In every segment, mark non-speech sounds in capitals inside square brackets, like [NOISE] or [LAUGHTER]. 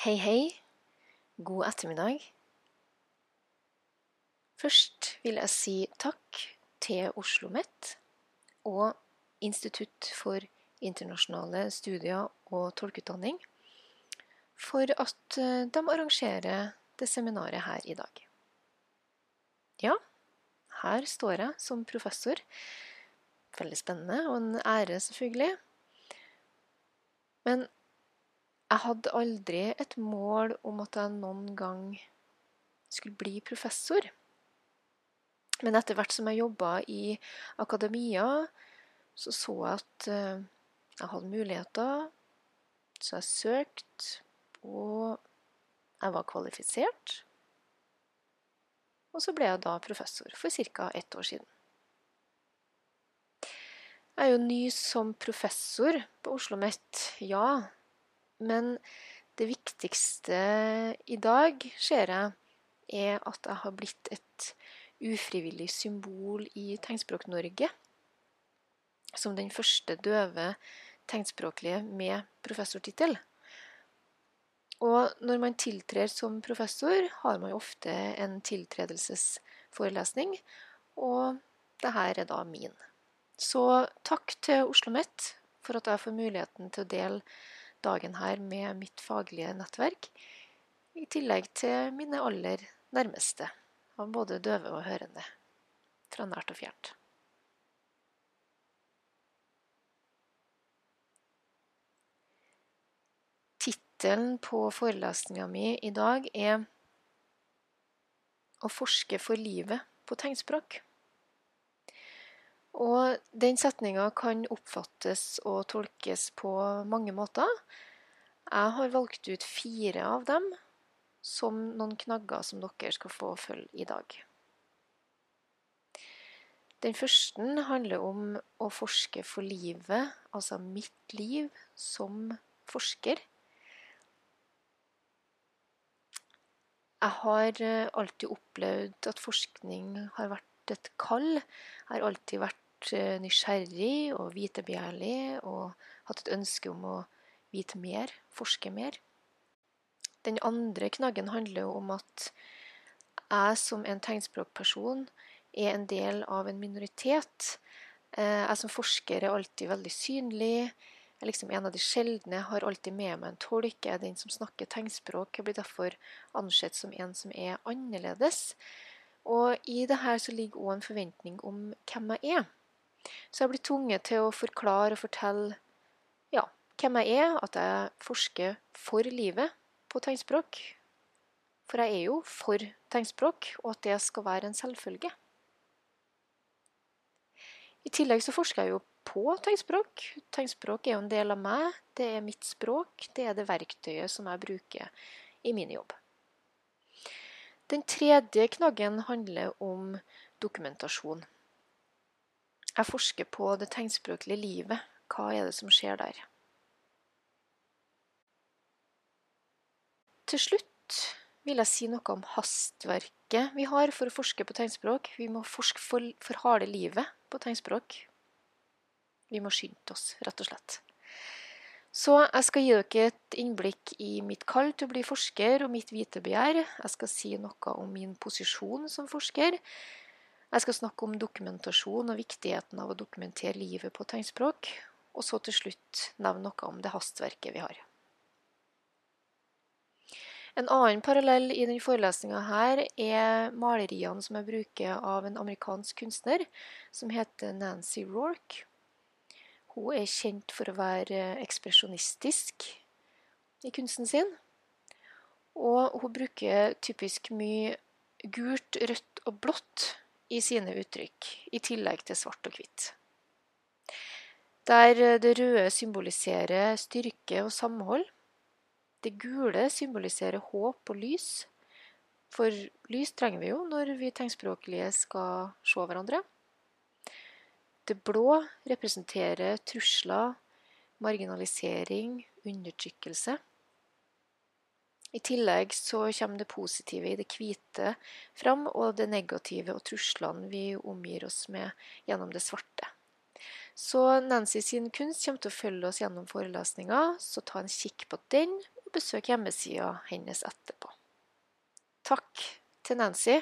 Hei, hei. God ettermiddag. Først vil jeg si takk til Oslo OsloMet og Institutt for internasjonale studier og tolkeutdanning for at eh, de arrangerer det seminaret her i dag. Ja, her står jeg som professor. Veldig spennende, og en ære, selvfølgelig. Men jeg hadde aldri et mål om at jeg noen gang skulle bli professor. Men etter hvert som jeg jobba i akademia, så så jeg at eh, jeg hadde muligheter. Så jeg søkte, og jeg var kvalifisert. Og så ble jeg da professor for ca. ett år siden. Jeg er jo ny som professor på Oslo OsloMet, ja. Men det viktigste i dag, ser jeg, er at jeg har blitt et ufrivillig symbol i Tegnspråk-Norge. Som den første døve tegnspråklige med professortittel. Og når man tiltrer som professor, har man ofte en tiltredelsesforelesning, og det her er da min. Så takk til Oslo OsloMet for at jeg får muligheten til å dele dagen her med mitt faglige nettverk, i tillegg til mine aller nærmeste, av både døve og hørende, fra nært og fjernt. Tittelen på forelesninga mi i dag er 'Å forske for livet på tegnspråk'. Og den setninga kan oppfattes og tolkes på mange måter. Jeg har valgt ut fire av dem som noen knagger som dere skal få følge i dag. Den første handler om å forske for livet, altså mitt liv som forsker. Jeg har eh, alltid opplevd at forskning har vært et kall. Jeg har alltid vært eh, nysgjerrig og vitebegjærlig og hatt et ønske om å vite mer, forske mer. Den andre knaggen handler jo om at jeg som en tegnspråkperson er en del av en minoritet. Eh, jeg som forsker er alltid veldig synlig er liksom en av de sjeldne. Jeg har alltid med meg en tolk. Jeg er den som snakker tegnspråk. Jeg blir derfor ansett som en som er annerledes. Og i det her så ligger òg en forventning om hvem jeg er. Så jeg blir tvunget til å forklare og fortelle ja, hvem jeg er, at jeg forsker for livet på tegnspråk. For jeg er jo for tegnspråk, og at det skal være en selvfølge. I tillegg så forsker jeg jo på tegnspråk. Tegnspråk er jo en del av meg. Det er mitt språk. Det er det verktøyet som jeg bruker i min jobb. Den tredje knaggen handler om dokumentasjon. Jeg forsker på det tegnspråklige livet. Hva er det som skjer der? Til slutt vil jeg si noe om hastverket vi har for å forske på tegnspråk. Vi må forske for, for harde livet på tegnspråk. Vi må skynde oss, rett og slett. Så jeg skal gi dere et innblikk i mitt kall til å bli forsker og mitt vitebegjær. Jeg skal si noe om min posisjon som forsker. Jeg skal snakke om dokumentasjon og viktigheten av å dokumentere livet på tegnspråk. Og så til slutt nevne noe om det hastverket vi har. En annen parallell i denne forelesninga her er maleriene som jeg bruker av en amerikansk kunstner som heter Nancy Rorke. Hun er kjent for å være ekspresjonistisk i kunsten sin. Og hun bruker typisk mye gult, rødt og blått i sine uttrykk, i tillegg til svart og hvitt. Der det røde symboliserer styrke og samhold. Det gule symboliserer håp og lys. For lys trenger vi jo når vi tegnspråklige skal se hverandre. Det blå representerer trusler, marginalisering, undertrykkelse. I tillegg så kommer det positive i det hvite fram, og det negative og truslene vi omgir oss med gjennom det svarte. Så Nancy sin kunst kommer til å følge oss gjennom forelesninga, så ta en kikk på den, og besøk hjemmesida hennes etterpå. Takk til Nancy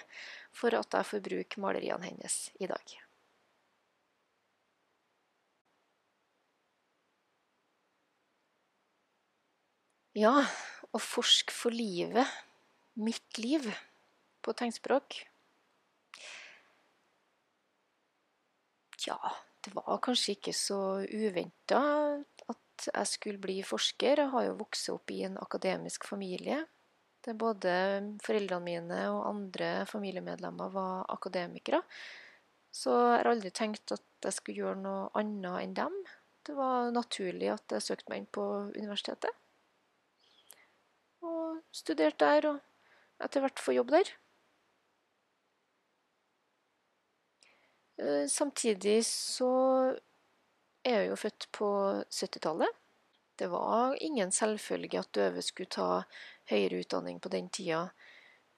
for at jeg får bruke maleriene hennes i dag. Ja, å forske for livet, mitt liv, på tegnspråk Ja, det var kanskje ikke så uventa at jeg skulle bli forsker. Jeg har jo vokst opp i en akademisk familie. Der både foreldrene mine og andre familiemedlemmer var akademikere. Så jeg har aldri tenkt at jeg skulle gjøre noe annet enn dem. Det var naturlig at jeg søkte meg inn på universitetet. Og studerte der, og etter hvert få jobb der. Eh, samtidig så er jeg jo født på 70-tallet. Det var ingen selvfølge at døve skulle ta høyere utdanning på den tida.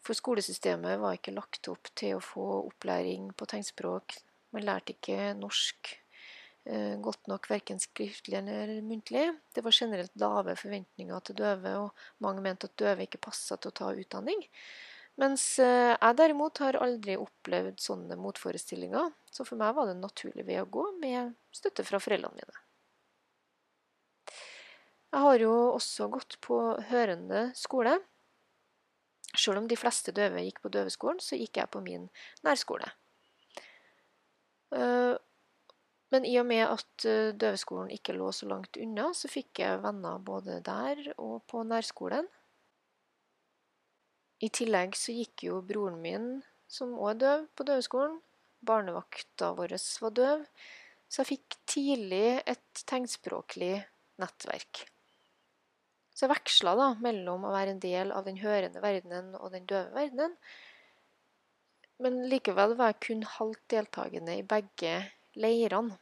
For skolesystemet var ikke lagt opp til å få opplæring på tegnspråk. Man lærte ikke norsk godt nok, verken skriftlig eller muntlig. Det var generelt lave forventninger til døve, og mange mente at døve ikke passa til å ta utdanning. Mens eh, jeg derimot har aldri opplevd sånne motforestillinger, så for meg var det en naturlig vei å gå, med støtte fra foreldrene mine. Jeg har jo også gått på hørende skole. Selv om de fleste døve gikk på døveskolen, så gikk jeg på min nærskole. Men i og med at eh, døveskolen ikke lå så langt unna, så fikk jeg venner både der og på nærskolen. I tillegg så gikk jo broren min, som òg er døv, på døveskolen. Barnevakta vår var døv. Så jeg fikk tidlig et tegnspråklig nettverk. Så jeg veksla da mellom å være en del av den hørende verdenen og den døve verdenen. Men likevel var jeg kun halvt deltakende i begge leirene.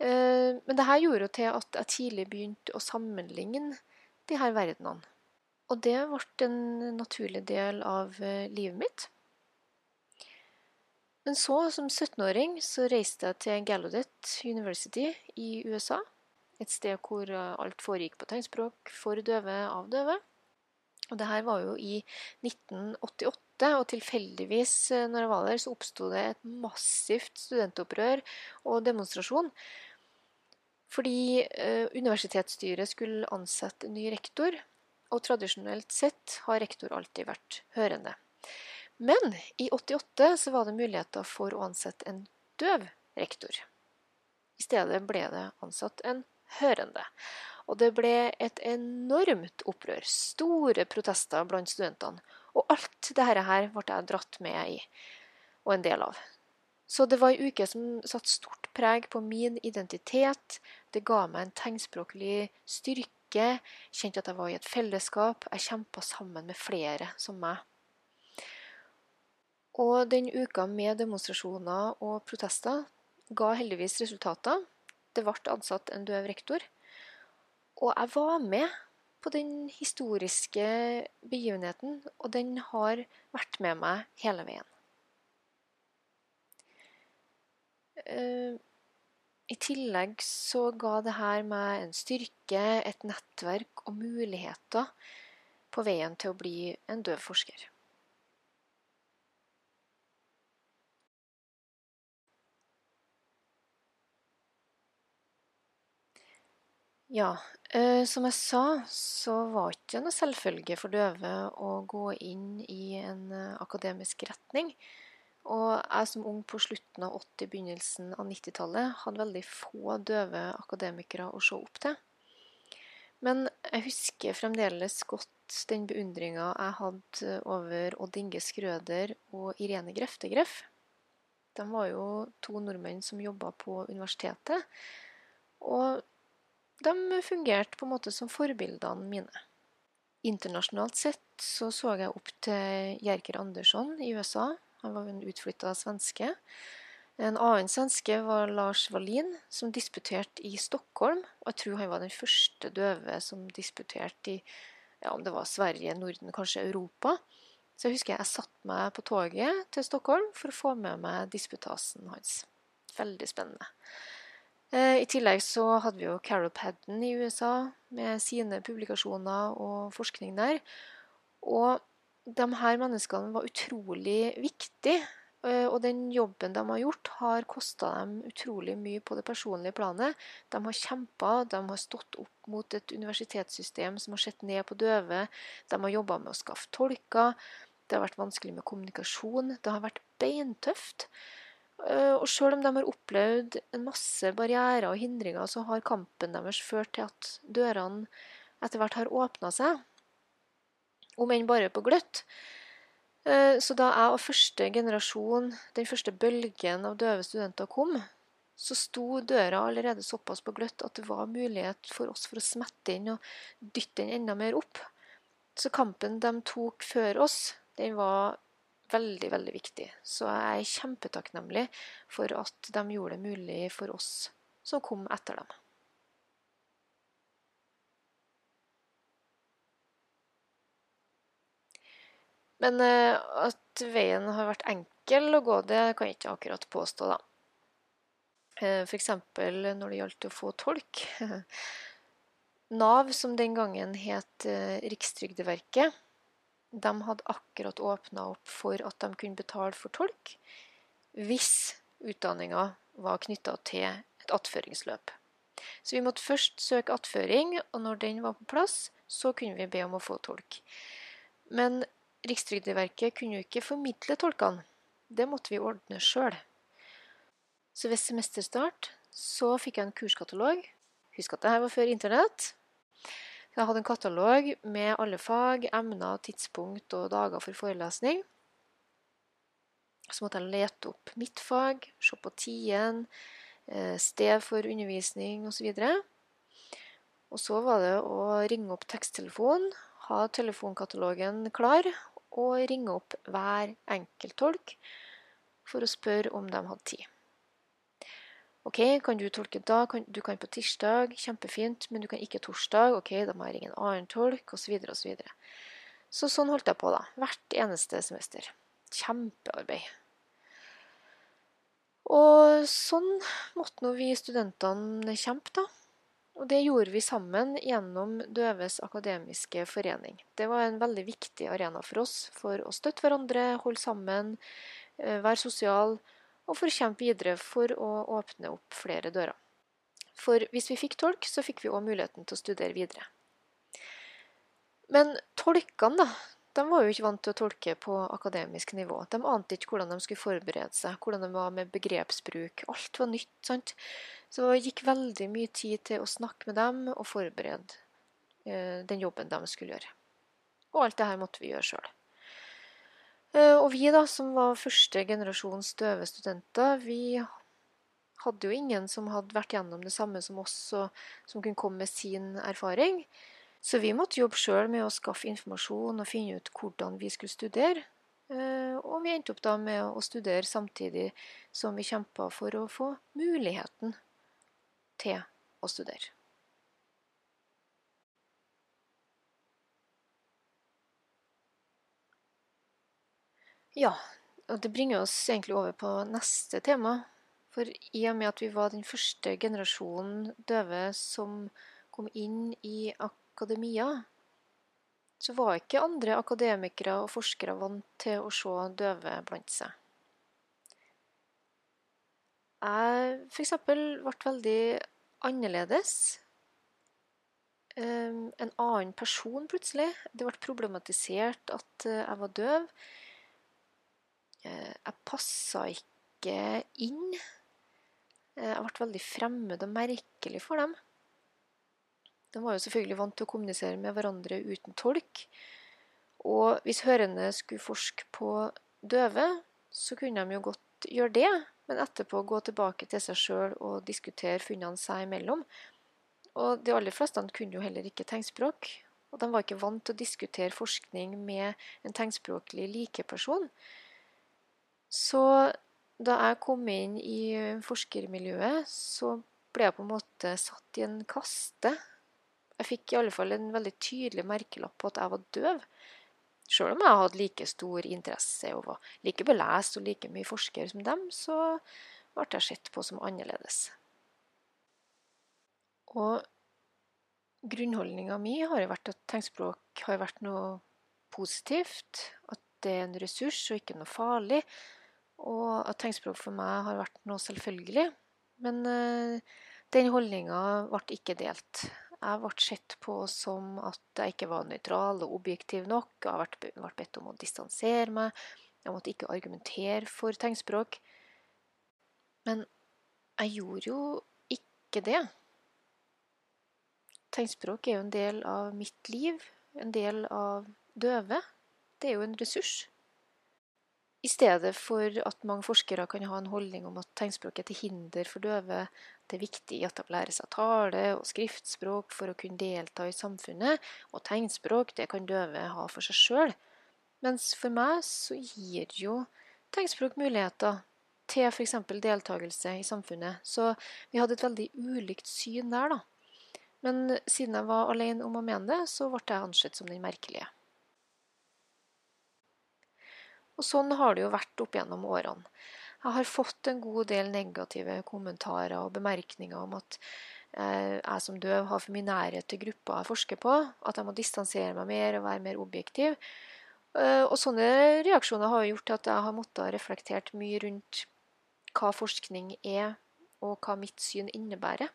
Eh, men det her gjorde jo til at jeg tidlig begynte å sammenligne de her verdenene. Og det ble en naturlig del av eh, livet mitt. Men så, som 17-åring, så reiste jeg til Gallaudet University i USA. Et sted hvor eh, alt foregikk på tegnspråk for døve av døve. Og det her var jo i 1988, og tilfeldigvis eh, når jeg var der, så oppsto det et massivt studentopprør og demonstrasjon. Fordi eh, universitetsstyret skulle ansette en ny rektor, og tradisjonelt sett har rektor alltid vært hørende. Men i 88 så var det muligheter for å ansette en døv rektor. I stedet ble det ansatt en hørende. Og det ble et enormt opprør. Store protester blant studentene. Og alt dette her ble jeg dratt med i, og en del av. Så det var ei uke som satte stort preg på min identitet. Det ga meg en tegnspråklig styrke kjente at jeg var i et fellesskap. Jeg kjempa sammen med flere som meg. Og den uka med demonstrasjoner og protester ga heldigvis resultater. Det ble ansatt en døv rektor. Og jeg var med på den historiske begivenheten, og den har vært med meg hele veien. Uh, i tillegg så ga det her meg en styrke, et nettverk og muligheter på veien til å bli en døv forsker. Ja, eh, som jeg sa, så var det ikke noe selvfølge for døve å gå inn i en eh, akademisk retning. Og jeg som ung på slutten av 80-, begynnelsen av 90-tallet hadde veldig få døve akademikere å se opp til. Men jeg husker fremdeles godt den beundringa jeg hadde over Odd Inge Skrøder og Irene Greftegreff. De var jo to nordmenn som jobba på universitetet. Og de fungerte på en måte som forbildene mine. Internasjonalt sett så så jeg opp til Jerker Andersson i USA, han var en utflytta svenske. En annen svenske var Lars Wallin, som disputerte i Stockholm. Og jeg tror han var den første døve som disputerte i ja, om det var Sverige, Norden, kanskje Europa. Så jeg husker jeg satte meg på toget til Stockholm for å få med meg disputasen hans. Veldig spennende. I tillegg så hadde vi jo Carol Padden i USA med sine publikasjoner og forskning der. Og de her menneskene var utrolig viktige. Og den jobben de har gjort, har kosta dem utrolig mye på det personlige planet. De har kjempa, de har stått opp mot et universitetssystem som har sett ned på døve. De har jobba med å skaffe tolker. Det har vært vanskelig med kommunikasjon. Det har vært beintøft. Og sjøl om de har opplevd en masse barrierer og hindringer, så har kampen deres ført til at dørene etter hvert har åpna seg om enn bare på gløtt. Eh, så da jeg og første generasjon, den første bølgen av døve studenter kom, så sto døra allerede såpass på gløtt at det var mulighet for oss for å smette inn og dytte den enda mer opp. Så kampen de tok før oss, den var veldig, veldig viktig. Så jeg er kjempetakknemlig for at de gjorde det mulig for oss som kom etter dem. Men eh, at veien har vært enkel å gå, det kan jeg ikke akkurat påstå, da. Eh, F.eks. når det gjaldt å få tolk. [LAUGHS] Nav, som den gangen het eh, Rikstrygdeverket, de hadde akkurat åpna opp for at de kunne betale for tolk hvis utdanninga var knytta til et attføringsløp. Så vi måtte først søke attføring, og når den var på plass, så kunne vi be om å få tolk. Men Rikstrygdeverket kunne jo ikke formidle tolkene. Det måtte vi ordne sjøl. Så ved semesterstart så fikk jeg en kurskatalog. Husk at det her var før Internett. Jeg hadde en katalog med alle fag, emner, tidspunkt og dager for forelesning. Så måtte jeg lete opp mitt fag, se på tiden, eh, sted for undervisning osv. Og så var det å ringe opp teksttelefonen, ha telefonkatalogen klar og ringe opp hver enkelt tolk for å spørre om de hadde tid. Ok, kan du tolke da? du kan på tirsdag, kjempefint, men du kan ikke torsdag. Ok, da må jeg ringe en annen tolk, osv. osv. Så, så sånn holdt jeg på, da. Hvert eneste semester. Kjempearbeid. Og sånn måtte nå vi studentene kjempe, da. Og det gjorde vi sammen gjennom Døves akademiske forening. Det var en veldig viktig arena for oss for å støtte hverandre, holde sammen, eh, være sosial og for å kjempe videre for å åpne opp flere dører. For hvis vi fikk tolk, så fikk vi òg muligheten til å studere videre. Men tolkene, da, de var jo ikke vant til å tolke på akademisk nivå. De ante ikke hvordan de skulle forberede seg, hvordan de var med begrepsbruk. Alt var nytt. sant? Så det gikk veldig mye tid til å snakke med dem og forberede eh, den jobben de skulle gjøre. Og alt det her måtte vi gjøre sjøl. Eh, og vi da, som var første generasjons døve studenter, vi hadde jo ingen som hadde vært gjennom det samme som oss, og som kunne komme med sin erfaring. Så vi måtte jobbe sjøl med å skaffe informasjon og finne ut hvordan vi skulle studere. Eh, og vi endte opp da med å studere samtidig som vi kjempa for å få muligheten til å studere. Ja, og det bringer oss egentlig over på neste tema. For i og med at vi var den første generasjonen døve som kom inn i akademia, så var ikke andre akademikere og forskere vant til å se døve blant seg. Jeg f.eks. ble veldig annerledes. En annen person, plutselig. Det ble problematisert at eh, jeg var døv. Eh, jeg passa ikke inn. Eh, jeg ble veldig fremmed og merkelig for dem. De var jo selvfølgelig vant til å kommunisere med hverandre uten tolk. Og hvis hørende skulle forske på døve, så kunne de jo godt gjøre det, men etterpå gå tilbake til seg sjøl og diskutere funnene seg imellom. Og de aller fleste kunne jo heller ikke tegnspråk, og de var ikke vant til å diskutere forskning med en tegnspråklig likeperson. Så da jeg kom inn i forskermiljøet, så ble jeg på en måte satt i en kaste jeg fikk i alle fall en veldig tydelig merkelapp på at jeg var døv. Sjøl om jeg hadde like stor interesse og var like belest og like mye forsker som dem, så ble jeg sett på som annerledes. Og grunnholdninga mi har vært at tegnspråk har vært noe positivt. At det er en ressurs og ikke noe farlig. Og at tegnspråk for meg har vært noe selvfølgelig. Men uh, den holdninga ble ikke delt. Jeg ble sett på som at jeg ikke var nøytral og objektiv nok. Jeg ble bedt om å distansere meg. Jeg måtte ikke argumentere for tegnspråk. Men jeg gjorde jo ikke det. Tegnspråk er jo en del av mitt liv, en del av døve. Det er jo en ressurs. I stedet for at mange forskere kan ha en holdning om at tegnspråk er til hinder for døve, det er viktig at de lærer seg tale og skriftspråk for å kunne delta i samfunnet, og tegnspråk det kan døve ha for seg sjøl. Mens for meg så gir jo tegnspråk muligheter til f.eks. deltakelse i samfunnet. Så vi hadde et veldig ulikt syn der, da. Men siden jeg var alene om å mene det, så ble jeg ansett som den merkelige. Og sånn har det jo vært opp gjennom årene. Jeg har fått en god del negative kommentarer og bemerkninger om at eh, jeg som døv har for mye nærhet til gruppa jeg forsker på, at jeg må distansere meg mer og være mer objektiv. Eh, og sånne reaksjoner har gjort at jeg har måttet reflektert mye rundt hva forskning er, og hva mitt syn innebærer.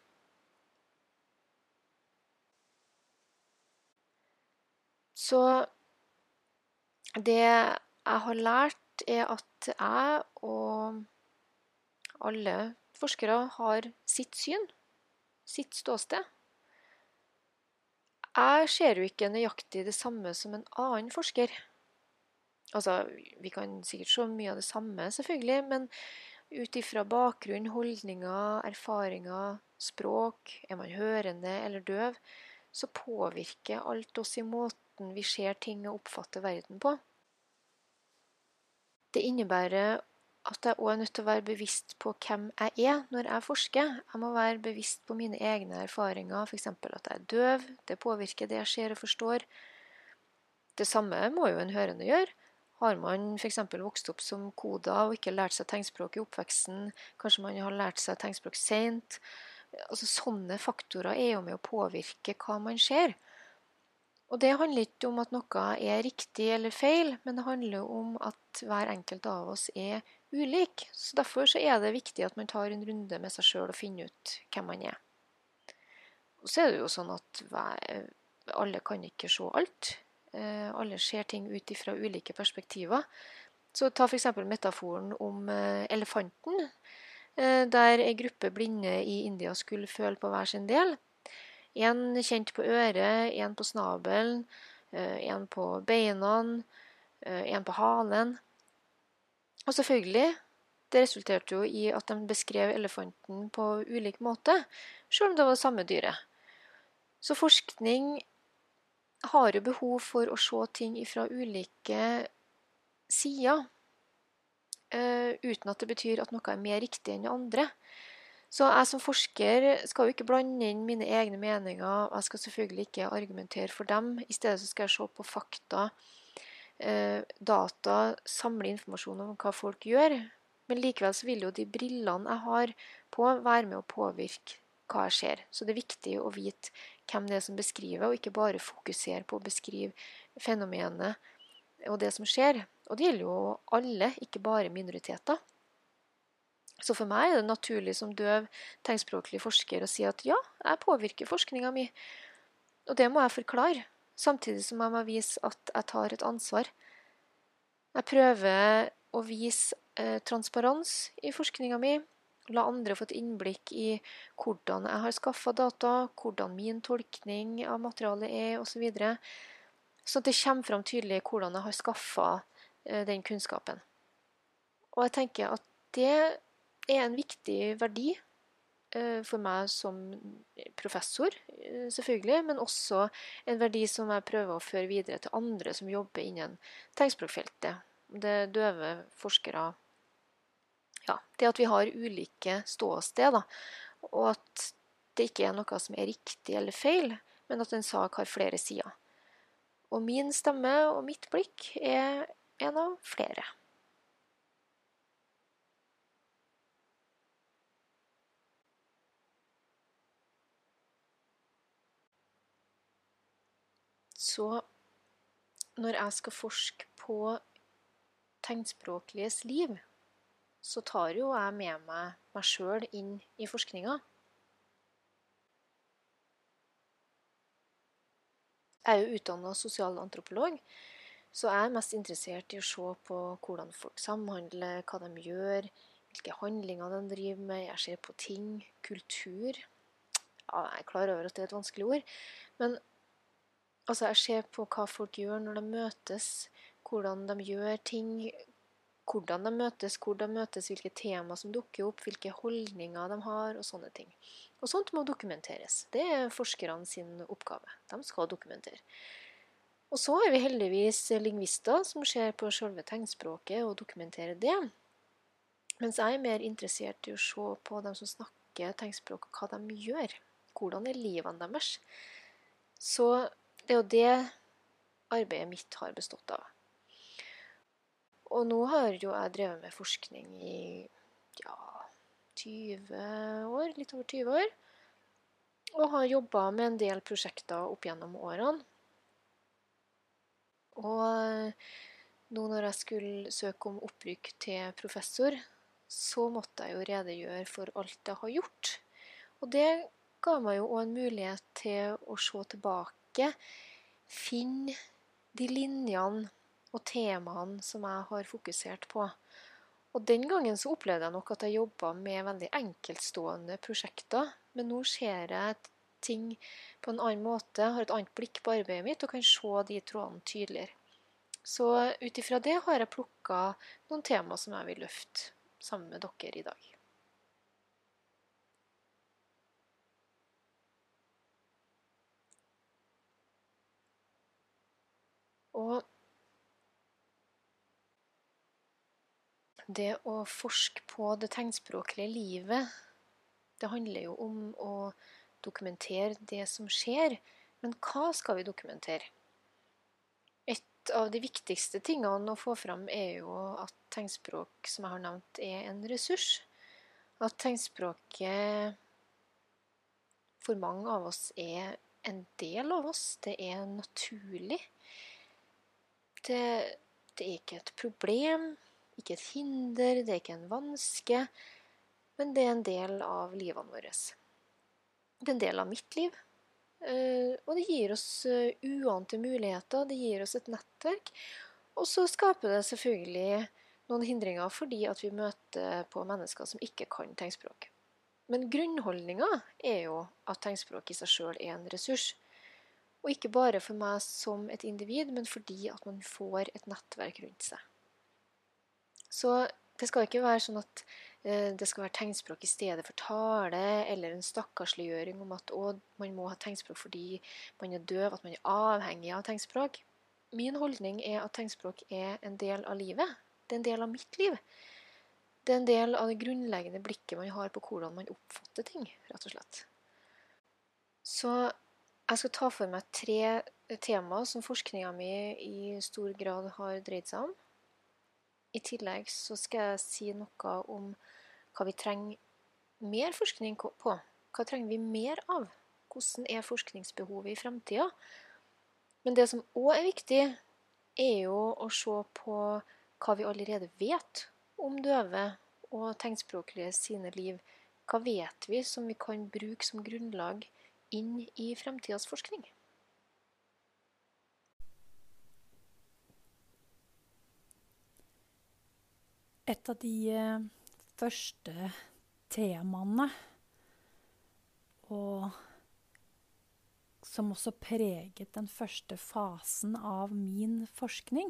Så det jeg har lært, er at jeg og alle forskere har sitt syn, sitt ståsted. Jeg ser jo ikke nøyaktig det samme som en annen forsker. Altså, vi kan sikkert se mye av det samme, selvfølgelig, men ut ifra bakgrunn, holdninger, erfaringer, språk, er man hørende eller døv, så påvirker alt oss i måten vi ser ting og oppfatter verden på. Det innebærer at jeg òg er nødt til å være bevisst på hvem jeg er når jeg forsker. Jeg må være bevisst på mine egne erfaringer, f.eks. at jeg er døv. Det påvirker det jeg ser og forstår. Det samme må jo en hørende gjøre. Har man f.eks. vokst opp som koda og ikke lært seg tegnspråk i oppveksten, kanskje man har lært seg tegnspråk seint altså, Sånne faktorer er jo med å påvirke hva man ser. Og det handler ikke om at noe er riktig eller feil, men det handler om at hver enkelt av oss er ulik. Så Derfor så er det viktig at man tar en runde med seg sjøl og finner ut hvem man er. Og så er det jo sånn at alle kan ikke se alt. Eh, alle ser ting ut fra ulike perspektiver. Så ta f.eks. metaforen om eh, elefanten, eh, der ei gruppe blinde i India skulle føle på hver sin del. En kjent på øret, en på snabelen, én en på beina, én en på halen. Og selvfølgelig, det resulterte jo i at de beskrev elefanten på ulik måte, selv om det var det samme dyret. Så forskning har jo behov for å se ting fra ulike sider, eh, uten at det betyr at noe er mer riktig enn det andre. Så jeg som forsker skal jo ikke blande inn mine egne meninger. Jeg skal selvfølgelig ikke argumentere for dem. I stedet så skal jeg se på fakta, eh, data, samle informasjon om hva folk gjør. Men likevel så vil jo de brillene jeg har på, være med å påvirke hva jeg ser. Så det er viktig å vite hvem det er som beskriver, og ikke bare fokusere på å beskrive fenomenet og det som skjer. Og det gjelder jo alle, ikke bare minoriteter. Så for meg er det naturlig som døv tegnspråklig forsker å si at ja, jeg påvirker forskninga mi. Og det må jeg forklare, samtidig som jeg må vise at jeg tar et ansvar. Jeg prøver å vise eh, transparens i forskninga mi. La andre få et innblikk i hvordan jeg har skaffa data, hvordan min tolkning av materialet er, osv. Så, det kommer fram tydelig hvordan jeg har skaffa eh, den kunnskapen. Og jeg tenker at det er en viktig verdi eh, for meg som professor, eh, selvfølgelig, men også en verdi som jeg prøver å føre videre til andre som jobber innen tegnspråkfeltet. Det døve forskere Ja, det at vi har ulike ståsted, og at det ikke er noe som er riktig eller feil, men at en sak har flere sider. Og min stemme og mitt blikk er en av flere. Så når jeg skal forske på tegnspråkliges liv, så tar jo jeg med meg meg sjøl inn i forskninga. Jeg er jo utdanna sosialantropolog, så jeg er mest interessert i å se på hvordan folk samhandler, hva de gjør, hvilke handlinger de driver med. Jeg ser på ting, kultur. Ja, jeg er klar over at det er et vanskelig ord. Men altså, jeg ser på hva folk gjør når de møtes, hvordan de gjør ting, hvordan de møtes, hvor de møtes, hvilke tema som dukker opp, hvilke holdninger de har, og sånne ting. Og sånt må dokumenteres. Det er forskerne sin oppgave. De skal dokumentere. Og så er vi heldigvis lingvister som ser på selve tegnspråket og dokumenterer det. Mens jeg er mer interessert i å se på dem som snakker tegnspråk, og hva de gjør. Hvordan er livene deres? Så det er jo det arbeidet mitt har bestått av. Og nå har jo jeg drevet med forskning i ja, 20 år, litt over 20 år. Og har jobba med en del prosjekter opp gjennom årene. Og nå når jeg skulle søke om opprykk til professor, så måtte jeg jo redegjøre for alt jeg har gjort. Og det ga meg jo òg en mulighet til å se tilbake, finne de linjene og temaene som jeg har fokusert på. Og Den gangen så opplevde jeg nok at jeg jobba med veldig enkeltstående prosjekter. Men nå ser jeg ting på en annen måte, har et annet blikk på arbeidet mitt og kan se de trådene tydeligere. Så ut ifra det har jeg plukka noen tema som jeg vil løfte sammen med dere i dag. Og det å forske på det tegnspråklige livet, det handler jo om å dokumentere det som skjer. Men hva skal vi dokumentere? Et av de viktigste tingene å få fram er jo at tegnspråk, som jeg har nevnt, er en ressurs. At tegnspråket for mange av oss er en del av oss. Det er naturlig. Det, det er ikke et problem, ikke et hinder, det er ikke en vanske. Men det er en del av livene våre. Det er en del av mitt liv. Eh, og det gir oss eh, uante muligheter, det gir oss et nettverk. Og så skaper det selvfølgelig noen hindringer fordi at vi møter på mennesker som ikke kan tegnspråk. Men grunnholdninga er jo at tegnspråk i seg sjøl er en ressurs. Og ikke bare for meg som et individ, men fordi at man får et nettverk rundt seg. Så det skal ikke være sånn at Eh, det skal være tegnspråk i stedet for tale, eller en stakkarsliggjøring om at man må ha tegnspråk fordi man er døv, at man er avhengig av tegnspråk. Min holdning er at tegnspråk er en del av livet. Det er en del av mitt liv. Det er en del av det grunnleggende blikket man har på hvordan man oppfatter ting, rett og slett. Så jeg skal ta for meg tre temaer som forskninga mi i stor grad har dreid seg om. I tillegg så skal jeg si noe om hva vi trenger mer forskning på. Hva trenger vi mer av? Hvordan er forskningsbehovet i framtida? Men det som òg er viktig, er jo å se på hva vi allerede vet om døve og tegnspråklige sine liv. Hva vet vi som vi kan bruke som grunnlag inn i fremtidas forskning? Et av de eh, første temaene, og som også preget den første fasen av min forskning,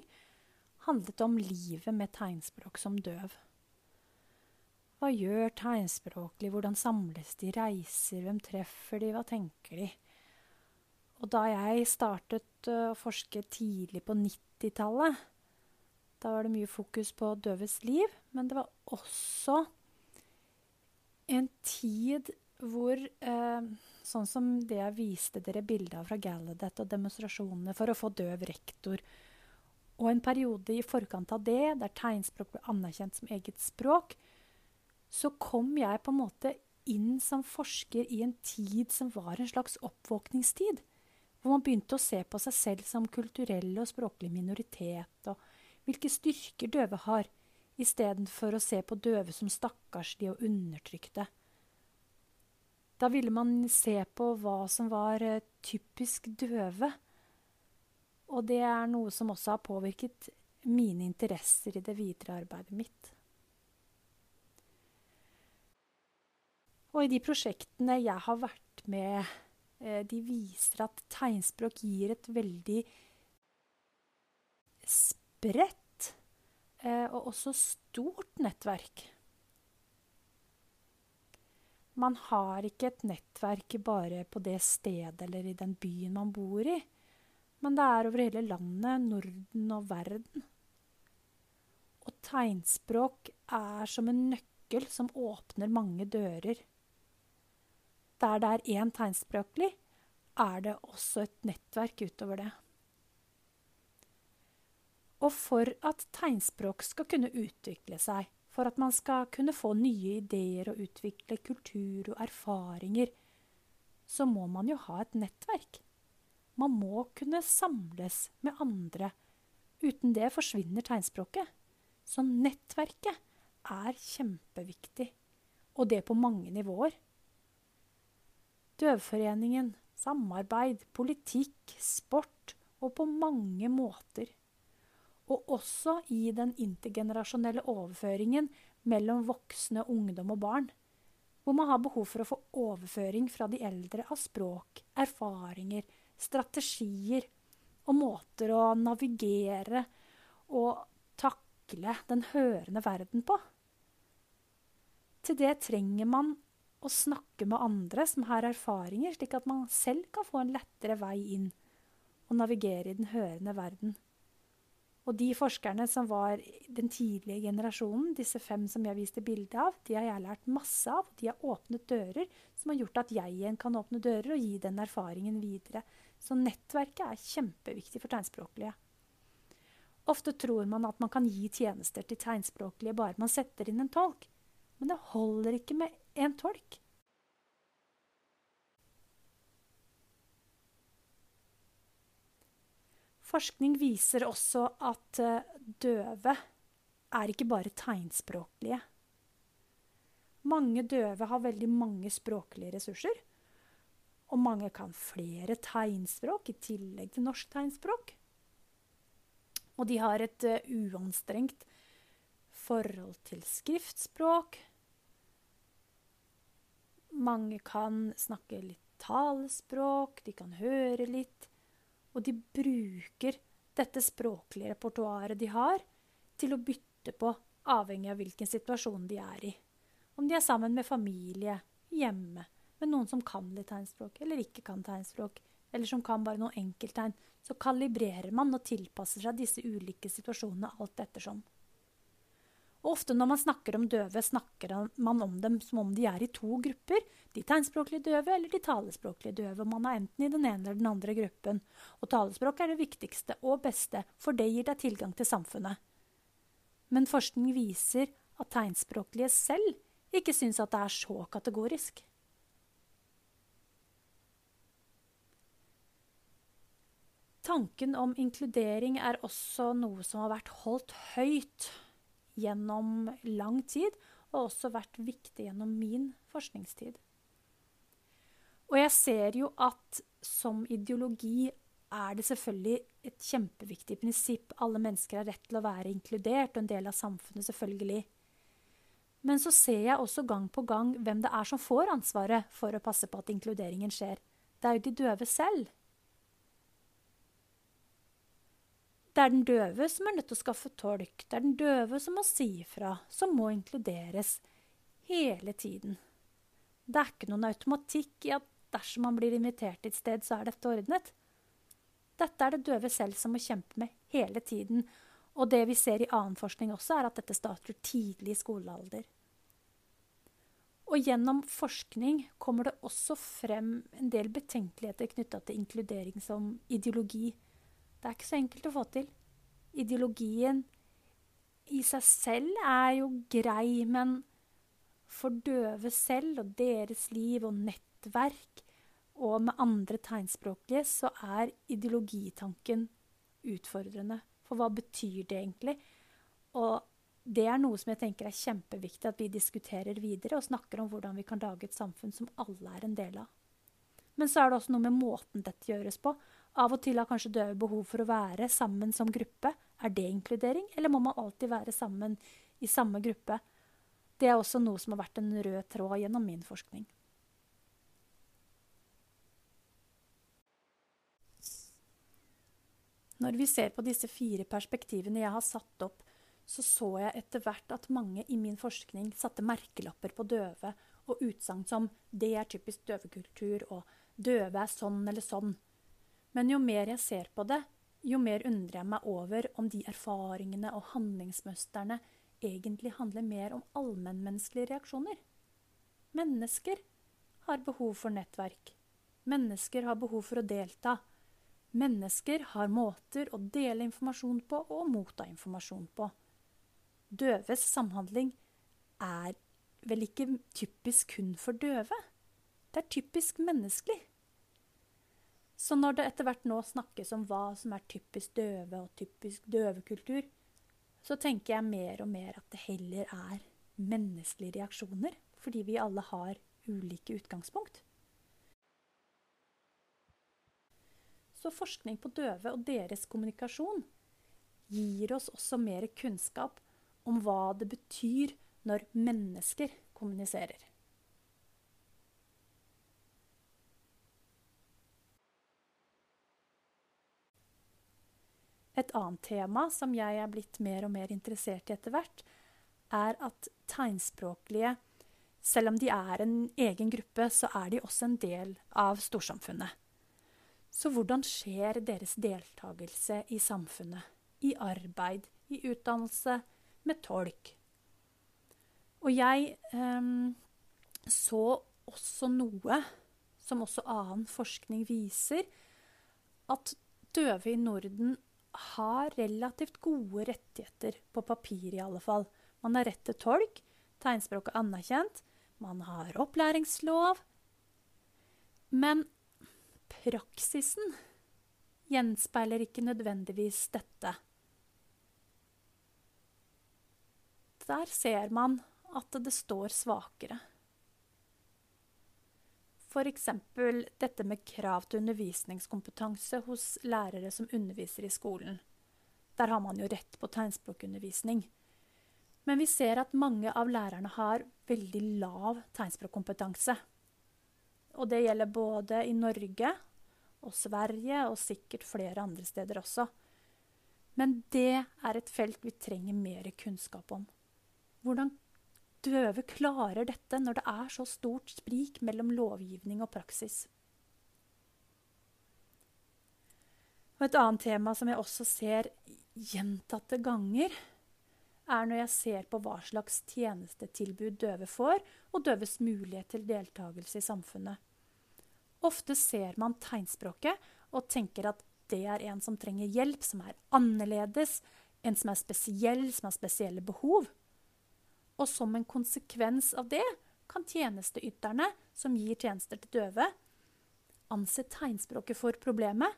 handlet om livet med tegnspråk som døv. Hva gjør tegnspråklig, hvordan samles de, reiser, hvem treffer de, hva tenker de? Og da jeg startet eh, å forske tidlig på 90-tallet, da var det mye fokus på døves liv, men det var også en tid hvor eh, Sånn som det jeg viste dere bilde av fra Gallaudet og demonstrasjonene for å få døv rektor. Og en periode i forkant av det, der tegnspråk ble anerkjent som eget språk, så kom jeg på en måte inn som forsker i en tid som var en slags oppvåkningstid. hvor man begynte å se på seg selv som kulturell og språklig minoritet, og hvilke styrker døve har, istedenfor å se på døve som stakkarslige og undertrykte. Da ville man se på hva som var eh, typisk døve. Og det er noe som også har påvirket mine interesser i det videre arbeidet mitt. Og i de prosjektene jeg har vært med, eh, de viser at tegnspråk gir et veldig spredt eh, og også stort nettverk. Man har ikke et nettverk bare på det stedet eller i den byen man bor i, men det er over hele landet, Norden og verden. Og tegnspråk er som en nøkkel som åpner mange dører. Der det er én tegnspråklig, er det også et nettverk utover det. Og for at tegnspråk skal kunne utvikle seg, for at man skal kunne få nye ideer og utvikle kultur og erfaringer, så må man jo ha et nettverk. Man må kunne samles med andre. Uten det forsvinner tegnspråket. Så nettverket er kjempeviktig, og det på mange nivåer. Døvforeningen, samarbeid, politikk, sport og på mange måter og også i den intergenerasjonelle overføringen mellom voksne, ungdom og barn, hvor man har behov for å få overføring fra de eldre av språk, erfaringer, strategier og måter å navigere og takle den hørende verden på. Til det trenger man å snakke med andre som har erfaringer, slik at man selv kan få en lettere vei inn og navigere i den hørende verden. Og de forskerne som var den tidlige generasjonen, disse fem som jeg viste bilde av, de har jeg lært masse av. De har åpnet dører som har gjort at jeg igjen kan åpne dører og gi den erfaringen videre. Så nettverket er kjempeviktig for tegnspråklige. Ofte tror man at man kan gi tjenester til tegnspråklige bare man setter inn en tolk. Men det holder ikke med én tolk. Forskning viser også at eh, døve er ikke bare tegnspråklige. Mange døve har veldig mange språklige ressurser. Og mange kan flere tegnspråk i tillegg til norsk tegnspråk. Og de har et uh, uanstrengt forhold til skriftspråk. Mange kan snakke litt talespråk, de kan høre litt. Og de bruker dette språklige repertoaret de har, til å bytte på, avhengig av hvilken situasjon de er i. Om de er sammen med familie, hjemme, med noen som kan litt tegnspråk, eller ikke kan tegnspråk, eller som kan bare noen enkelttegn, så kalibrerer man og tilpasser seg disse ulike situasjonene alt ettersom. Og ofte når man snakker om døve, snakker man om dem som om de er i to grupper. De tegnspråklige døve eller de talespråklige døve. Man er enten i den ene eller den andre gruppen. Og talespråk er det viktigste og beste, for det gir deg tilgang til samfunnet. Men forskning viser at tegnspråklige selv ikke syns at det er så kategorisk. Tanken om inkludering er også noe som har vært holdt høyt gjennom lang tid, og også vært viktig gjennom min forskningstid. Og jeg ser jo at som ideologi er det selvfølgelig et kjempeviktig prinsipp. Alle mennesker har rett til å være inkludert og en del av samfunnet, selvfølgelig. Men så ser jeg også gang på gang hvem det er som får ansvaret for å passe på at inkluderingen skjer. Det er jo de døve selv. Det er den døve som er nødt til å skaffe tolk. Det er den døve som må si ifra, som må inkluderes hele tiden. Det er ikke noen automatikk i at dersom man blir invitert et sted, så er dette ordnet. Dette er det døve selv som må kjempe med hele tiden. Og det vi ser i annen forskning også, er at dette starter tidlig i skolealder. Og gjennom forskning kommer det også frem en del betenkeligheter knytta til inkludering som ideologi. Det er ikke så enkelt å få til. Ideologien i seg selv er jo grei, men for døve selv og deres liv og nettverk og med andre tegnspråklige, så er ideologitanken utfordrende. For hva betyr det egentlig? Og det er noe som jeg tenker er kjempeviktig at vi diskuterer videre, og snakker om hvordan vi kan lage et samfunn som alle er en del av. Men så er det også noe med måten dette gjøres på. Av og til har kanskje døve behov for å være sammen som gruppe. Er det inkludering, eller må man alltid være sammen i samme gruppe? Det er også noe som har vært en rød tråd gjennom min forskning. Når vi ser på disse fire perspektivene jeg har satt opp, så så jeg etter hvert at mange i min forskning satte merkelapper på døve og utsagn som 'det er typisk døvekultur' og 'døve er sånn eller sånn'. Men jo mer jeg ser på det, jo mer undrer jeg meg over om de erfaringene og handlingsmønstrene egentlig handler mer om allmennmenneskelige reaksjoner. Mennesker har behov for nettverk. Mennesker har behov for å delta. Mennesker har måter å dele informasjon på og motta informasjon på. Døves samhandling er vel ikke typisk kun for døve. Det er typisk menneskelig. Så når det etter hvert nå snakkes om hva som er typisk døve og typisk døvekultur, så tenker jeg mer og mer at det heller er menneskelige reaksjoner, fordi vi alle har ulike utgangspunkt. Så forskning på døve og deres kommunikasjon gir oss også mer kunnskap om hva det betyr når mennesker kommuniserer. Et annet tema som jeg er blitt mer og mer interessert i etter hvert, er at tegnspråklige, selv om de er en egen gruppe, så er de også en del av storsamfunnet. Så hvordan skjer deres deltakelse i samfunnet? I arbeid, i utdannelse, med tolk. Og jeg eh, så også noe som også annen forskning viser, at døve i Norden har relativt gode rettigheter, på papir i alle fall. Man har rett til tolk, tegnspråk er anerkjent, man har opplæringslov. Men praksisen gjenspeiler ikke nødvendigvis dette. Der ser man at det står svakere. F.eks. dette med krav til undervisningskompetanse hos lærere som underviser i skolen. Der har man jo rett på tegnspråkundervisning. Men vi ser at mange av lærerne har veldig lav tegnspråkkompetanse. Og det gjelder både i Norge og Sverige og sikkert flere andre steder også. Men det er et felt vi trenger mer kunnskap om. Hvordan døve klarer dette når det er så stort sprik mellom lovgivning og praksis. Og et annet tema som jeg også ser gjentatte ganger, er når jeg ser på hva slags tjenestetilbud døve får, og døves mulighet til deltakelse i samfunnet. Ofte ser man tegnspråket og tenker at det er en som trenger hjelp, som er annerledes, en som er spesiell, som har spesielle behov. Og som en konsekvens av det kan tjenesteyterne som gir tjenester til døve, anse tegnspråket for problemet.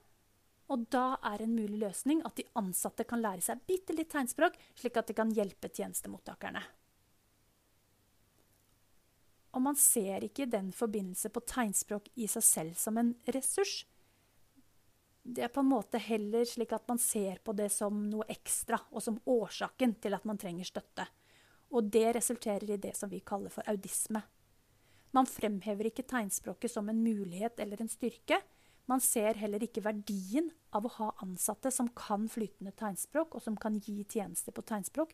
Og da er en mulig løsning at de ansatte kan lære seg bitte litt tegnspråk, slik at de kan hjelpe tjenestemottakerne. Og man ser ikke den forbindelse på tegnspråk i seg selv som en ressurs. Det er på en måte heller slik at man ser på det som noe ekstra, og som årsaken til at man trenger støtte. Og det resulterer i det som vi kaller for audisme. Man fremhever ikke tegnspråket som en mulighet eller en styrke. Man ser heller ikke verdien av å ha ansatte som kan flytende tegnspråk, og som kan gi tjenester på tegnspråk,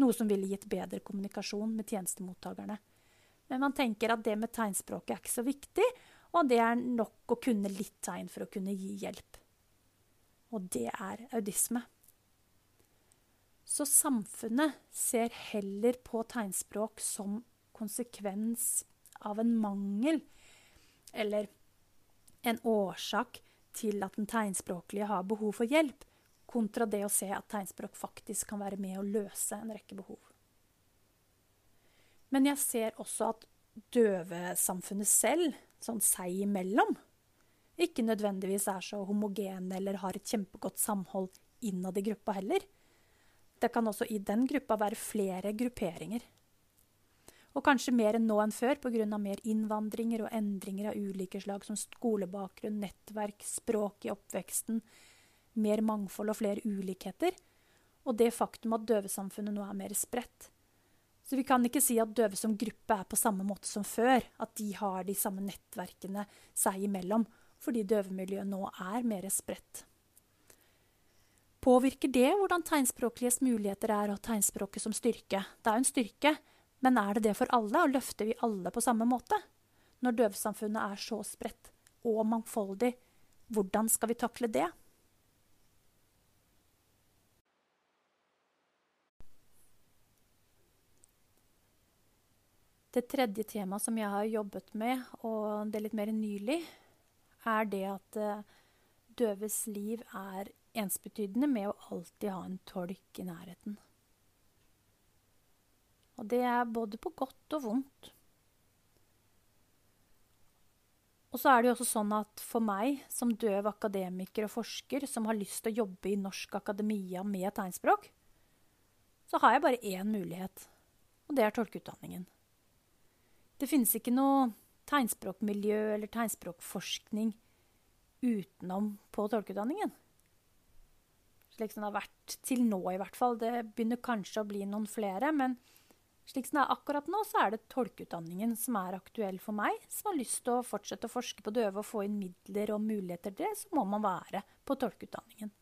noe som ville gitt bedre kommunikasjon med tjenestemottakerne. Men man tenker at det med tegnspråket er ikke så viktig, og det er nok å kunne litt tegn for å kunne gi hjelp. Og det er audisme. Så samfunnet ser heller på tegnspråk som konsekvens av en mangel, eller en årsak til at den tegnspråklige har behov for hjelp, kontra det å se at tegnspråk faktisk kan være med å løse en rekke behov. Men jeg ser også at døvesamfunnet selv, sånn seg imellom, ikke nødvendigvis er så homogene eller har et kjempegodt samhold innad i gruppa heller. Det kan også i den gruppa være flere grupperinger. Og kanskje mer enn nå enn før pga. mer innvandringer og endringer av ulike slag som skolebakgrunn, nettverk, språk i oppveksten, mer mangfold og flere ulikheter, og det faktum at døvesamfunnet nå er mer spredt. Så vi kan ikke si at døve som gruppe er på samme måte som før, at de har de samme nettverkene seg imellom, fordi døvemiljøet nå er mer spredt. Påvirker det hvordan tegnspråkliges muligheter er, og tegnspråket som styrke? Det er jo en styrke, men er det det for alle, og løfter vi alle på samme måte? Når døvesamfunnet er så spredt og mangfoldig, hvordan skal vi takle det? Det tredje temaet som jeg har jobbet med, og det er litt mer nylig, er det at uh, døves liv er ensbetydende med å alltid ha en tolk i nærheten. Og det er både på godt og vondt. Og så er det jo også sånn at for meg, som døv akademiker og forsker som har lyst til å jobbe i norsk akademia med tegnspråk, så har jeg bare én mulighet, og det er tolkeutdanningen. Det finnes ikke noe tegnspråkmiljø eller tegnspråkforskning utenom på tolkeutdanningen. Slik som det har vært til nå, i hvert fall. Det begynner kanskje å bli noen flere, men slik som det er akkurat nå, så er det tolkeutdanningen som er aktuell for meg, som har lyst til å fortsette å forske på døve og få inn midler og muligheter til det, så må man være på tolkeutdanningen.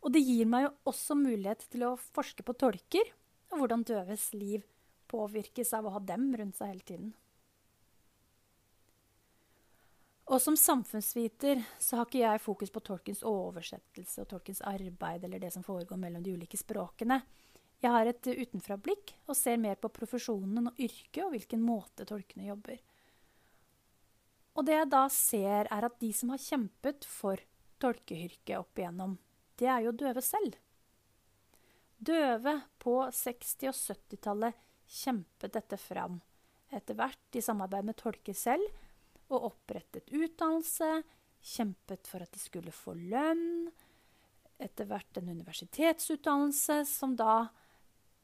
Og det gir meg jo også mulighet til å forske på tolker, og hvordan døves liv påvirkes av å ha dem rundt seg hele tiden. Og som samfunnsviter så har ikke jeg fokus på tolkens oversettelse og tolkens arbeid eller det som foregår mellom de ulike språkene. Jeg har et utenfrablikk og ser mer på profesjonen og yrket og hvilken måte tolkene jobber. Og det jeg da ser, er at de som har kjempet for tolkeyrket opp igjennom, det er jo døve selv. Døve på 60- og 70-tallet kjempet dette fram, etter hvert i samarbeid med tolker selv, og opprettet utdannelse, kjempet for at de skulle få lønn, etter hvert en universitetsutdannelse, som da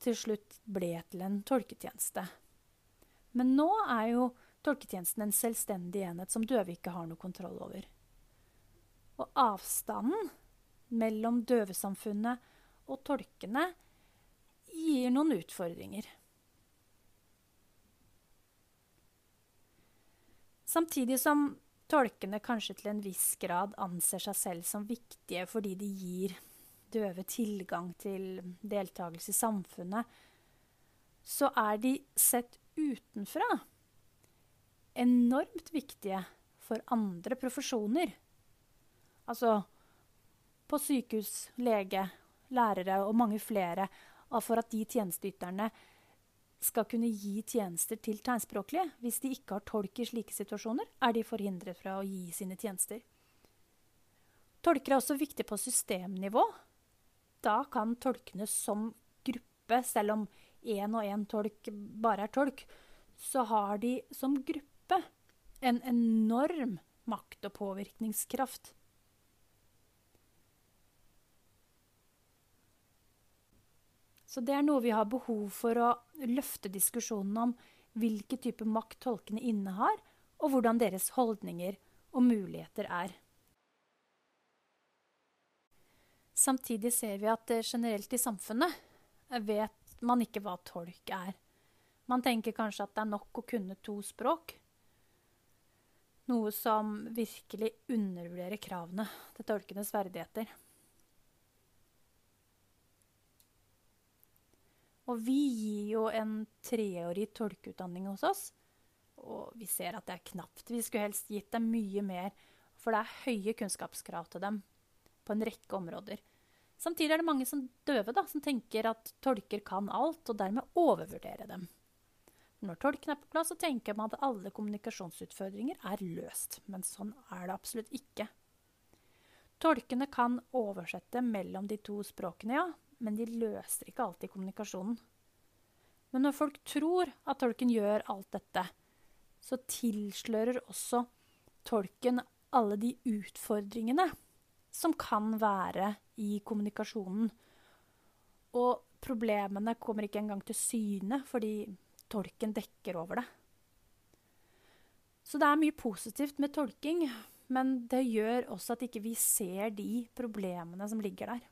til slutt ble til en tolketjeneste. Men nå er jo tolketjenesten en selvstendig enhet som døve ikke har noe kontroll over. Og avstanden mellom døvesamfunnet og tolkene gir noen utfordringer. Samtidig som tolkene kanskje til en viss grad anser seg selv som viktige fordi de gir døve tilgang til deltakelse i samfunnet, så er de sett utenfra enormt viktige for andre profesjoner. Altså på sykehus, lege, lærere og mange flere, for at de tjenesteyterne skal kunne gi tjenester til tegnspråklige. Hvis de ikke har tolk i slike situasjoner, er de forhindret fra å gi sine tjenester. Tolker er også viktig på systemnivå. Da kan tolkene som gruppe, selv om én og én tolk bare er tolk, så har de som gruppe en enorm makt og påvirkningskraft. Så det er noe vi har behov for å løfte diskusjonen om hvilke type makt tolkene innehar, og hvordan deres holdninger og muligheter er. Samtidig ser vi at generelt i samfunnet vet man ikke hva tolk er. Man tenker kanskje at det er nok å kunne to språk. Noe som virkelig undervurderer kravene til tolkenes ferdigheter. Og vi gir jo en treårig tolkeutdanning hos oss. Og vi ser at det er knapt. Vi skulle helst gitt dem mye mer, for det er høye kunnskapskrav til dem på en rekke områder. Samtidig er det mange som døve da, som tenker at tolker kan alt, og dermed overvurderer dem. Når tolken er på plass, så tenker man at alle kommunikasjonsutfordringer er løst. Men sånn er det absolutt ikke. Tolkene kan oversette mellom de to språkene, ja, men de løser ikke alltid kommunikasjonen. Men når folk tror at tolken gjør alt dette, så tilslører også tolken alle de utfordringene som kan være i kommunikasjonen. Og problemene kommer ikke engang til syne fordi tolken dekker over det. Så det er mye positivt med tolking, men det gjør også at ikke vi ser de problemene som ligger der.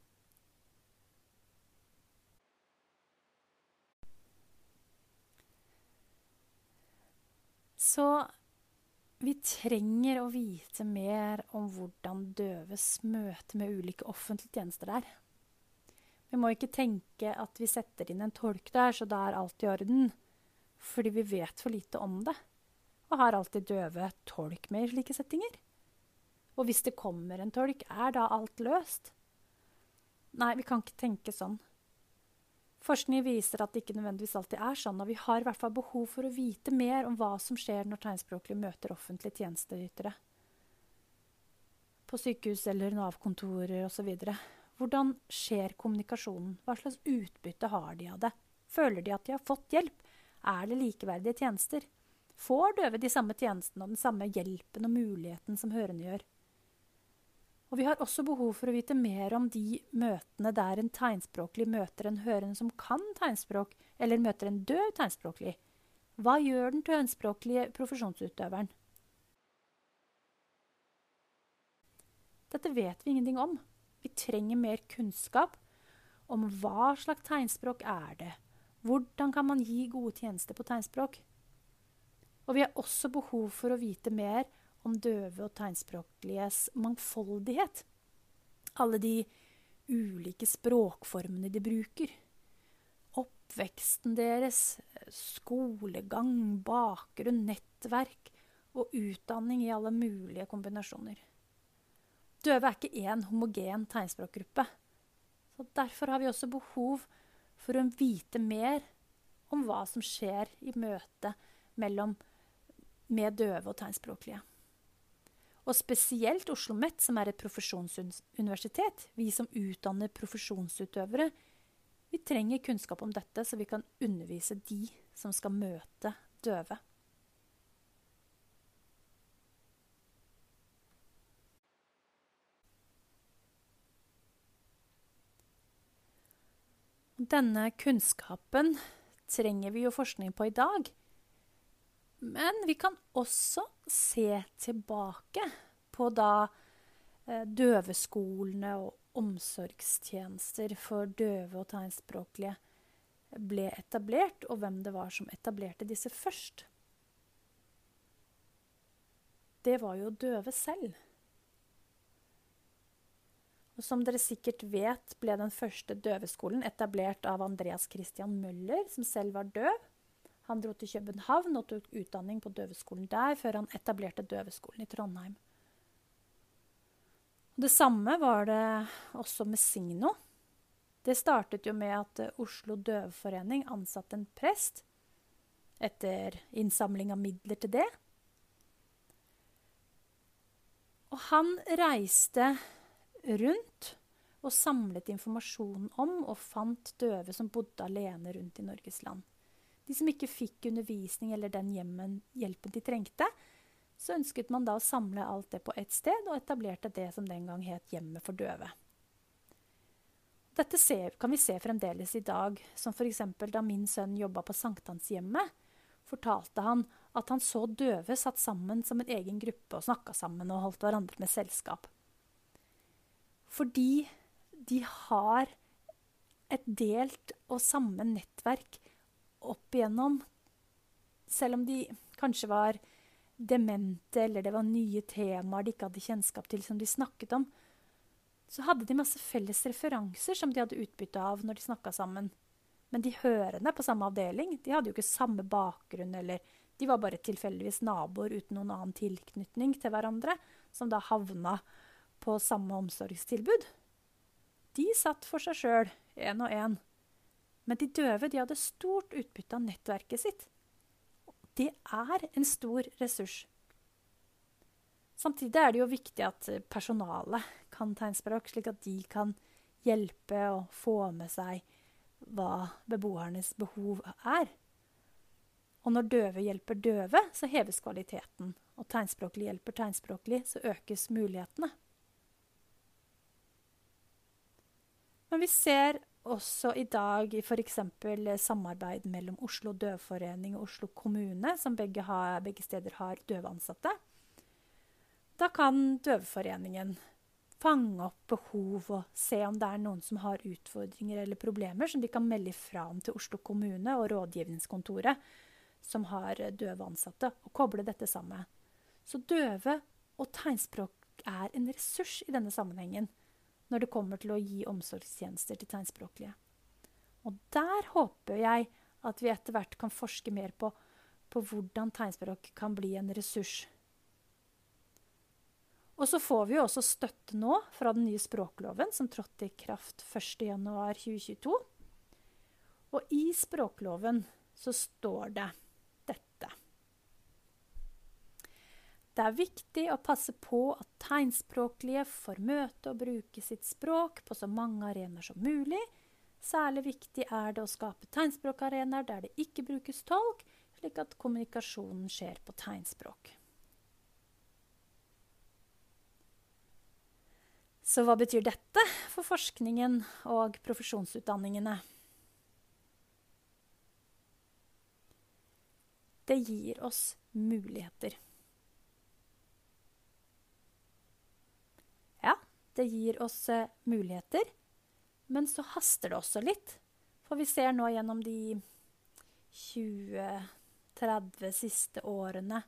Så vi trenger å vite mer om hvordan døves møte med ulike offentlige tjenester er. Vi må ikke tenke at vi setter inn en tolk der, så da er alt i orden. Fordi vi vet for lite om det. Og har alltid døve tolk med i slike settinger? Og hvis det kommer en tolk, er da alt løst? Nei, vi kan ikke tenke sånn. Forskning viser at det ikke nødvendigvis alltid er sånn, og vi har i hvert fall behov for å vite mer om hva som skjer når tegnspråklige møter offentlige tjenesteytere. På sykehus eller Nav-kontorer osv. Hvordan skjer kommunikasjonen? Hva slags utbytte har de av det? Føler de at de har fått hjelp? Er det likeverdige tjenester? Får døve de samme tjenestene og den samme hjelpen og muligheten som hørende gjør? Og vi har også behov for å vite mer om de møtene der en tegnspråklig møter en hørende som kan tegnspråk, eller møter en døv tegnspråklig. Hva gjør den tegnspråklige profesjonsutøveren? Dette vet vi ingenting om. Vi trenger mer kunnskap om hva slags tegnspråk er det. Hvordan kan man gi gode tjenester på tegnspråk? Og vi har også behov for å vite mer om døve og tegnspråkliges mangfoldighet. Alle de ulike språkformene de bruker. Oppveksten deres, skolegang, bakgrunn, nettverk og utdanning i alle mulige kombinasjoner. Døve er ikke én homogen tegnspråkgruppe. Så derfor har vi også behov for å vite mer om hva som skjer i møtet mellom med døve og tegnspråklige. Og spesielt Oslo OsloMet, som er et profesjonsuniversitet, vi som utdanner profesjonsutøvere, vi trenger kunnskap om dette, så vi kan undervise de som skal møte døve. Denne kunnskapen trenger vi jo forskning på i dag. Men vi kan også se tilbake på da eh, døveskolene og omsorgstjenester for døve og tegnspråklige ble etablert, og hvem det var som etablerte disse først. Det var jo døve selv. Og som dere sikkert vet, ble den første døveskolen etablert av Andreas Christian Møller, som selv var døv. Han dro til København og tok utdanning på døveskolen der, før han etablerte døveskolen i Trondheim. Det samme var det også med Signo. Det startet jo med at Oslo Døveforening ansatte en prest etter innsamling av midler til det. Og han reiste rundt og samlet informasjon om og fant døve som bodde alene rundt i Norges land. De som ikke fikk undervisning eller den hjemmen, hjelpen de trengte, så ønsket man da å samle alt det på ett sted, og etablerte det som den gang het Hjemmet for døve. Dette ser, kan vi se fremdeles i dag, som f.eks. da min sønn jobba på Sankthanshjemmet, fortalte han at han så døve satt sammen som en egen gruppe og snakka sammen og holdt hverandre med selskap. Fordi de har et delt og samme nettverk opp igjennom. Selv om de kanskje var demente, eller det var nye temaer de ikke hadde kjennskap til, som de snakket om, så hadde de masse felles referanser som de hadde utbytte av når de snakka sammen. Men de hørende på samme avdeling de hadde jo ikke samme bakgrunn, eller de var bare tilfeldigvis naboer uten noen annen tilknytning til hverandre, som da havna på samme omsorgstilbud. De satt for seg sjøl, én og én. Men de døve de hadde stort utbytte av nettverket sitt. Det er en stor ressurs. Samtidig er det jo viktig at personalet kan tegnspråk, slik at de kan hjelpe og få med seg hva beboernes behov er. Og når døve hjelper døve, så heves kvaliteten. Og tegnspråklig hjelper tegnspråklig, så økes mulighetene. Men vi ser også i dag i f.eks. samarbeid mellom Oslo Døvforening og Oslo kommune, som begge, har, begge steder har døve ansatte. Da kan Døveforeningen fange opp behov og se om det er noen som har utfordringer eller problemer som de kan melde fra om til Oslo kommune og rådgivningskontoret som har døve ansatte, og koble dette sammen. Så døve og tegnspråk er en ressurs i denne sammenhengen når det kommer til å gi omsorgstjenester til tegnspråklige. Og der håper jeg at vi etter hvert kan forske mer på, på hvordan tegnspråk kan bli en ressurs. Og så får vi jo også støtte nå fra den nye språkloven som trådte i kraft 1.1.2022. Og i språkloven så står det Det er viktig å passe på at tegnspråklige får møte og bruke sitt språk på så mange arenaer som mulig. Særlig viktig er det å skape tegnspråkarenaer der det ikke brukes tolk, slik at kommunikasjonen skjer på tegnspråk. Så hva betyr dette for forskningen og profesjonsutdanningene? Det gir oss muligheter. Det gir oss eh, muligheter, men så haster det også litt. For vi ser nå gjennom de 20-30 siste årene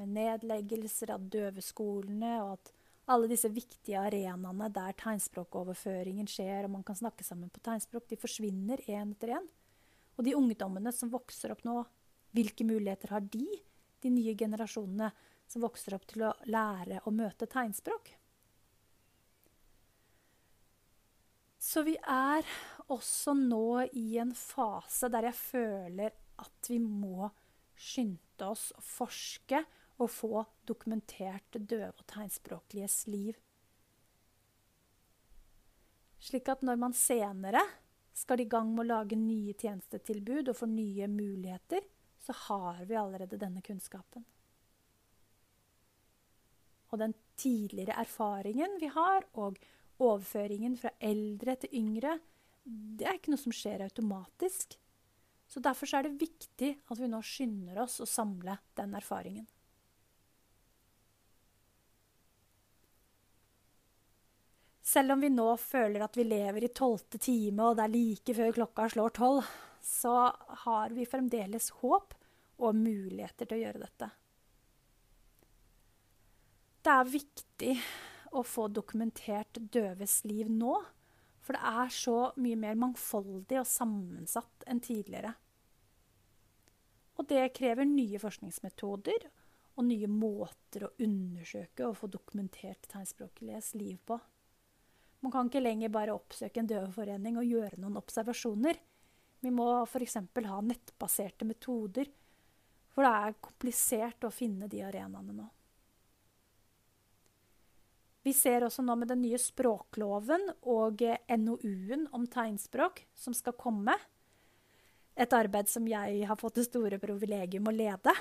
med nedleggelser av døveskolene, og at alle disse viktige arenaene der tegnspråkoverføringen skjer, og man kan snakke sammen på tegnspråk, de forsvinner én etter én. Og de ungdommene som vokser opp nå, hvilke muligheter har de, de nye generasjonene som vokser opp til å lære å møte tegnspråk? Så vi er også nå i en fase der jeg føler at vi må skynde oss å forske og få dokumentert døve og tegnspråkliges liv. Slik at når man senere skal i gang med å lage nye tjenestetilbud og få nye muligheter, så har vi allerede denne kunnskapen. Og den tidligere erfaringen vi har, og overføringen fra eldre til yngre, det er ikke noe som skjer automatisk. Så Derfor er det viktig at vi nå skynder oss å samle den erfaringen. Selv om vi nå føler at vi lever i tolvte time, og det er like før klokka slår tolv, så har vi fremdeles håp og muligheter til å gjøre dette. Det er viktig å få dokumentert døves liv nå. For det er så mye mer mangfoldig og sammensatt enn tidligere. Og det krever nye forskningsmetoder og nye måter å undersøke og få dokumentert tegnspråkliges liv på. Man kan ikke lenger bare oppsøke en døveforening og gjøre noen observasjoner. Vi må f.eks. ha nettbaserte metoder, for det er komplisert å finne de arenaene nå. Vi ser også nå med den nye språkloven og NOU-en om tegnspråk som skal komme, et arbeid som jeg har fått det store privilegium å lede,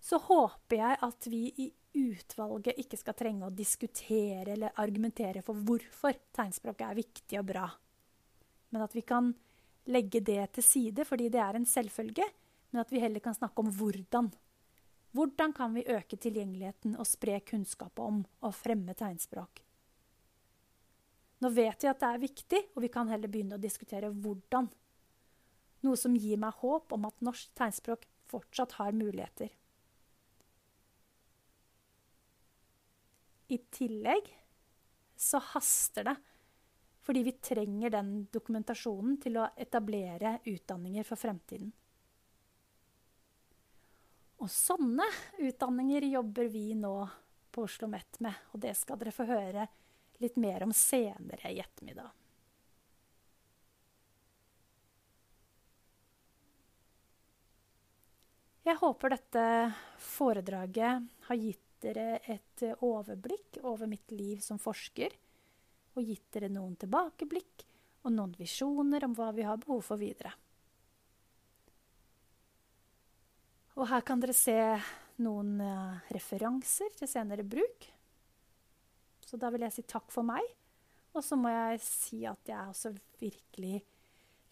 så håper jeg at vi i utvalget ikke skal trenge å diskutere eller argumentere for hvorfor tegnspråket er viktig og bra, men at vi kan legge det til side fordi det er en selvfølge, men at vi heller kan snakke om hvordan. Hvordan kan vi øke tilgjengeligheten og spre kunnskap om og fremme tegnspråk? Nå vet vi at det er viktig, og vi kan heller begynne å diskutere hvordan. Noe som gir meg håp om at norsk tegnspråk fortsatt har muligheter. I tillegg så haster det, fordi vi trenger den dokumentasjonen til å etablere utdanninger for fremtiden. Og sånne utdanninger jobber vi nå på Oslo OsloMet med, og det skal dere få høre litt mer om senere i ettermiddag. Jeg håper dette foredraget har gitt dere et overblikk over mitt liv som forsker, og gitt dere noen tilbakeblikk og noen visjoner om hva vi har behov for videre. Og her kan dere se noen uh, referanser til senere bruk. Så da vil jeg si takk for meg. Og så må jeg si at jeg er også virkelig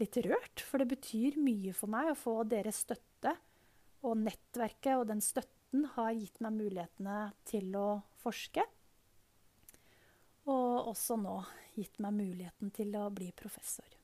litt rørt, for det betyr mye for meg å få deres støtte. Og nettverket og den støtten har gitt meg mulighetene til å forske. Og også nå gitt meg muligheten til å bli professor.